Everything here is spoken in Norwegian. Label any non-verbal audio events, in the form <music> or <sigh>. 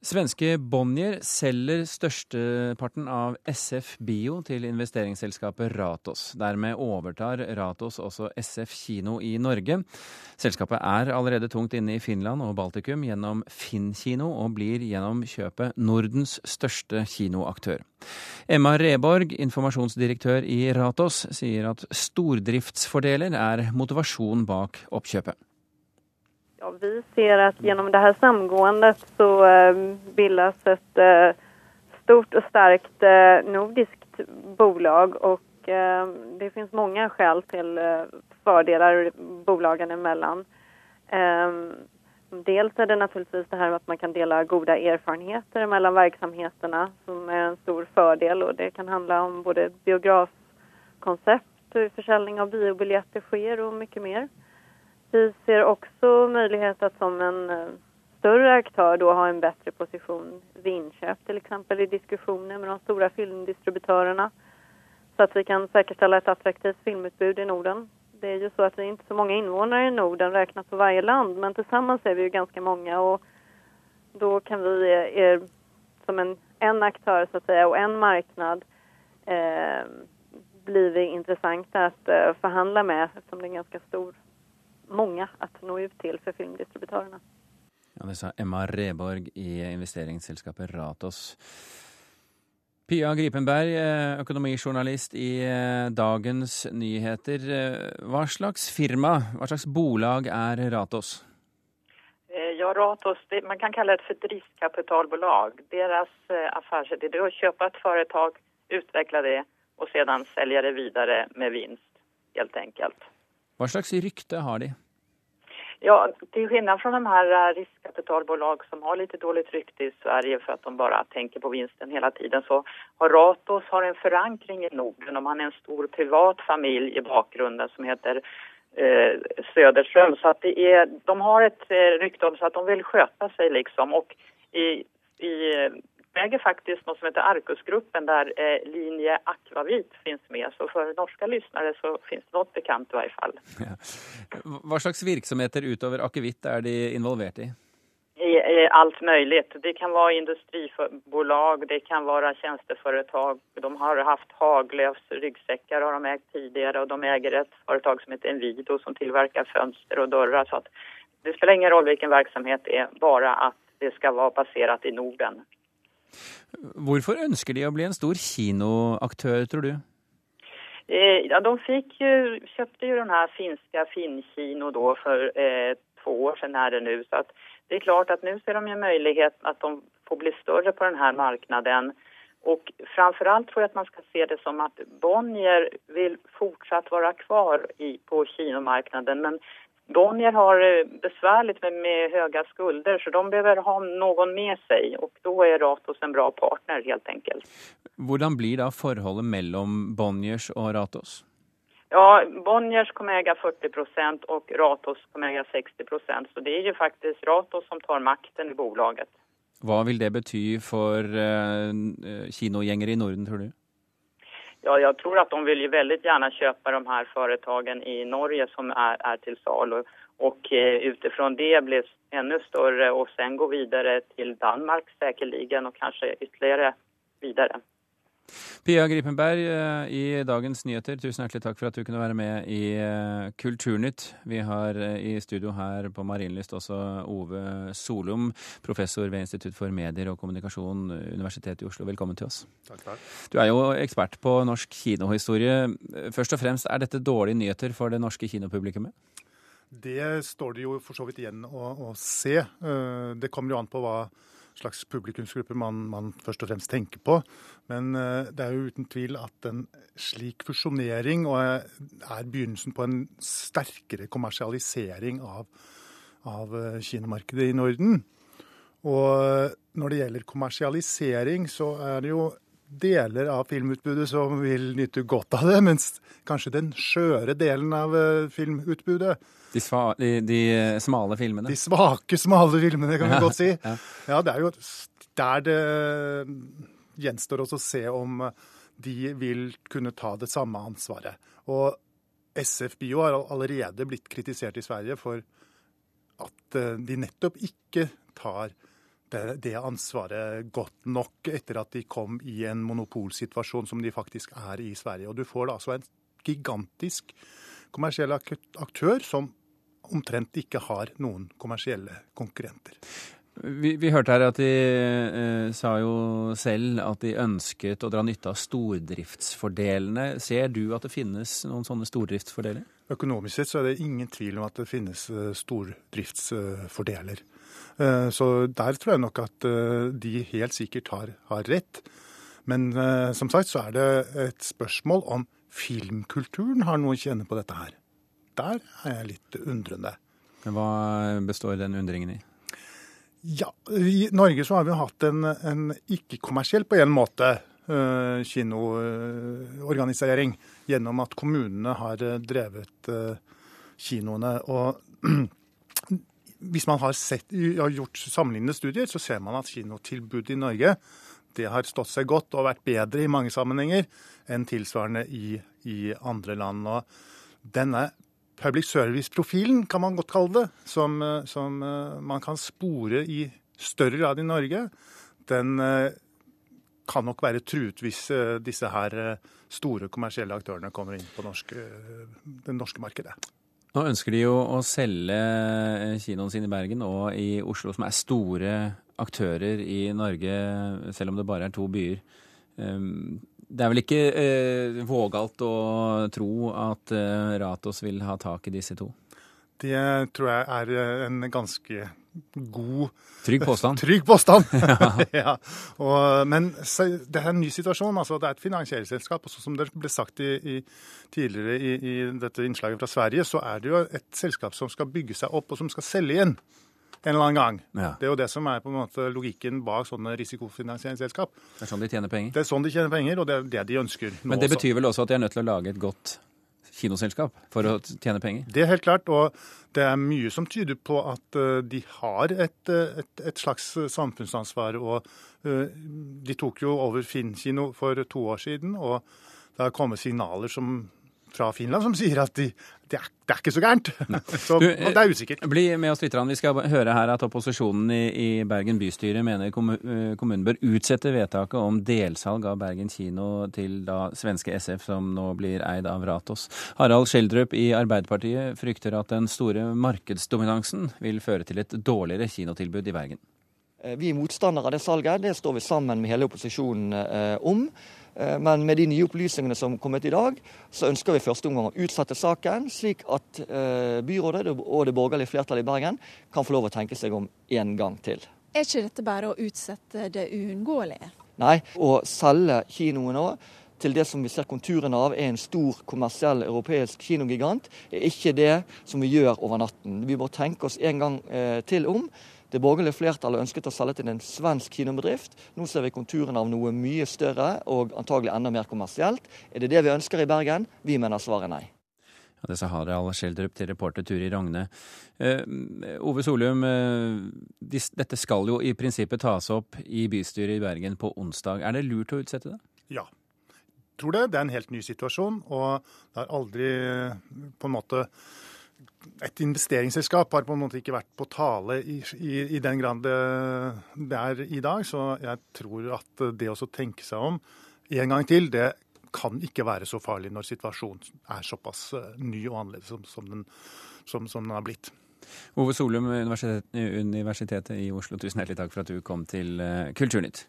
Svenske Bonnier selger størsteparten av SF Bio til investeringsselskapet Ratos. Dermed overtar Ratos også SF Kino i Norge. Selskapet er allerede tungt inne i Finland og Baltikum gjennom Finn kino, og blir gjennom kjøpet Nordens største kinoaktør. Emma Reborg, informasjonsdirektør i Ratos, sier at stordriftsfordeler er motivasjon bak oppkjøpet. Ja, vi ser at gjennom det her samgåendet så bildes et eh, stort og sterkt nordisk nordiskt bolag Og det finns många skäl fordeler fördelar bolagen emellan. Dels er det naturligtvis det här att man kan dela gode erfarenheter mellom verksamheterna som er en stor fordel. och det kan handla om både biografkoncept, hur försäljning av biobiljetter sker og mye mer. Vi ser också möjlighet att som en større större aktör då ha en bättre position vid inköp till exempel i diskussioner med de stora filmdistributörerna så att vi kan säkerställa ett attraktivt filmutbud i Norden. Det är ju så att vi är inte så många invånare i Norden räknat på varje land men tillsammans är vi ju ganska många och då kan vi er, som en, en aktör så att säga och en marknad eh, blir vi intressanta att eh, förhandla med eftersom det är en ganska stor mange å nå ut til for filmdistributørene. Ja, det sa Emma Reborg i investeringsselskapet Ratos. Pia Gripenberg, eh, økonomijournalist i eh, Dagens Nyheter. Eh, hva slags firma, hva slags bolag er Ratos? Ja, Ratos, det, man kan kalle det for et riskkapitalbolag. Deres affærsidé er å kjøpe et foretak, utvikle det og så selge det videre med vinst, helt enkelt. Hva slags rykte har de? Ja, Til skillnad fra de her eh, som har litt dårlig rykte i Sverige for at de bare tenker på vinsten hele tiden så har Ratos har en forankring i Norden og man er en stor privat familj i bakgrunden som heter eh, Söderström. Så det er, de har ett eh, rykte om seg at de vil skjøte seg, liksom Og i, i äger faktiskt något som heter Arkusgruppen där eh, linje Akvavit finns med. Så for norske lyssnare så finns det noe bekant i hvert fall. Ja. Hva slags virksomheter utover Akvavit er de involvert i? I, I alt mulig. Det kan være industribolag, det kan være tjänsteföretag. De har haft Haglöfs ryggsäckar har de ägt tidligere, og de äger et företag som heter Envido som tilverker fönster og dører. Så det spiller ingen roll hvilken verksamhet det er, bare at det skal være baserat i Norden. Hvorfor ønsker de å bli en stor kinoaktør, tror du? Eh, ja, de fikk jo köpte ju den her finska Finnkino for eh, to år siden er det nu. Så det er klart at nå ser de jo mulighet at de får bli større på denne markedet. marknaden. framfor alt jeg at man skal se det som at Bonnier vil fortsatt være kvar i, på kinomarknaden men Bonnier har eh, besvärligt med, med, höga skulder så de behöver ha noen med seg. og da er Ratos en bra partner, helt enkelt. Hvordan blir da forholdet mellom Bonniers og Ratos? Ja, Bonniers kommer äga 40% og Ratos kommer äga 60% Så det er jo faktisk Ratos som tar makten i bolaget. Hva vil det bety for uh, kinogjengere i Norden, tror du? Ja, jag tror att de vill ju väldigt gärna köpa de här företagen i Norge som är, är till salu och eh, utifrån det blir ännu större och sen gå vidare till Danmark säkerligen och kanske ytterligare vidare. Pia Gripenberg eh, i Dagens Nyheter, tusen hjertelig takk for at du kunne være med i eh, Kulturnytt. Vi har eh, i studio her på Marienlyst også Ove Solum, professor ved Institutt for medier og kommunikasjon, Universitetet i Oslo. Velkommen til oss. Takk, takk. Du er jo ekspert på norsk kinohistorie. Først og fremst, er dette dårlige nyheter for det norske kinopublikummet? Det står det jo for så vidt igjen å, å se. Det kommer jo an på hva slags publikumsgrupper man, man, først og fremst tenker på. Men uh, det er jo uten tvil at en slik fusjonering er begynnelsen på en sterkere kommersialisering av, av uh, kinomarkedet i Norden. Og når det gjelder kommersialisering, så er det jo deler av filmutbudet som vil nyte godt av det, mens kanskje den skjøre delen av filmutbudet de, sva, de, de, smale filmene? De svake, smale filmene, kan vi ja, godt si. Ja. ja. det er jo der det gjenstår også å se om de vil kunne ta det samme ansvaret. Og SF Bio har allerede blitt kritisert i Sverige for at eh, de nettopp ikke tar det, det ansvaret godt nok etter at de kom i en monopolsituasjon som de faktisk er i Sverige. Og du får da altså en gigantisk kommersiell aktør som omtrent ikke har noen kommersielle konkurrenter. Vi, vi, hørte her at de eh, sa jo selv at de ønsket å dra nytte av stordriftsfordelene. Ser du at det finnes noen sånne stordriftsfordeler? Økonomisk sett så er det ingen tvil om at det finnes eh, stordriftsfordeler. Eh, så der tror jeg nok at eh, de helt sikkert har, har rett. Men eh, som sagt så er det et spørsmål om filmkulturen har noe å kjenne på dette her. Der er jeg litt undrende. Men Hva består den undringen i? Ja, I Norge så har vi hatt en, en ikke-kommersiell på en måte kinoorganisering gjennom at kommunene har drevet kinoene. Og hvis man har, sett, har, gjort sammenlignende studier, så ser man at kinotilbudet i Norge det har stått seg godt og vært bedre i mange sammenhenger enn tilsvarende i, i andre land. Og denne public service-profilen, kan man godt kalle det, som, eh, som, eh, man kan spore i større grad i Norge, den eh, kan nok være truet hvis disse her store kommersielle aktørene kommer inn på norsk, det norske markedet. Nå ønsker de jo å selge kinoen sin i Bergen og i Oslo, som er store aktører i Norge, selv om det bare er to byer. Ehm, det er vel ikke eh, vågalt å tro at eh, Ratos vil ha tak i disse to? Det tror jeg er eh, en ganske god Trygg påstand. Trygg påstand! <laughs> <laughs> ja. Og, men det er en ny situasjon. altså Det er et finansieringsselskap. og Som det ble sagt i, i, tidligere i, i, dette innslaget fra Sverige, så er det jo et selskap som skal bygge seg opp, og som skal selge inn en eller annen gang. Ja. Det er jo det som er på en måte logikken bak sånne risikofinansieringsselskap. Det er sånn de tjener penger? Det er sånn de tjener penger, og det er det de ønsker. Men det betyr vel også at de er nødt til å lage et godt kinoselskap for å tjene penger? Det er helt klart, og det er mye som tyder på at uh, de har et, uh, et, et, slags samfunnsansvar. og uh, De tok jo over Finn kino for to år siden, og det har kommet signaler som fra Finland som sier at de, det, er, det, er, ikke så gærent. <laughs> så du, det er usikkert. Bli med oss litt. Vi skal høre her at opposisjonen i, i Bergen bystyre mener eh, kommunen bør utsette vedtaket om delsalg av Bergen kino til da svenske SF, som nå blir eid av Ratos. Harald Skjeldrup i Arbeiderpartiet frykter at den store markedsdominansen vil føre til et dårligere kinotilbud i Bergen. Eh, vi er motstandere av det salget. Det står vi sammen med hele opposisjonen eh, om. Eh, men med de nye opplysningene som er kommet i dag, så ønsker vi første omgang å utsette saken, slik at byrådet og det borgerlige flertallet i Bergen kan få lov å tenke seg om en gang til. Er ikke dette bare å utsette det uunngåelige? Nei, å selge kinoen nå til det som vi ser konturene av er en stor kommersiell europeisk kinogigant, er ikke det som vi gjør over natten. Vi må tenke oss en gang til om. Det borgerlige flertallet ønsket å selge til en svensk kinobedrift. Nå ser vi konturene av noe mye større og antagelig enda mer kommersielt. Er det det vi ønsker i Bergen? Vi mener svaret nei. Ja, det sa Harald Schjelderup til reporter Turi Rogne. Eh, Ove Solum, eh, dette skal jo i prinsippet tas opp i bystyret i Bergen på onsdag. Er det lurt å utsette det? Ja. Jeg tror det. Det er en helt ny situasjon. Og det har aldri på en måte et investeringsselskap har på en måte ikke vært på tale i, i, i den grad det, det, er i dag. Så jeg tror at det å tenke seg om en gang til, det kan ikke være så farlig når situasjonen er såpass eh, ny og annerledes som, som, den, som, som den har blitt. Ove Solum, Universitetet, i Oslo, tusen hjertelig takk for at du kom til eh, Kulturnytt.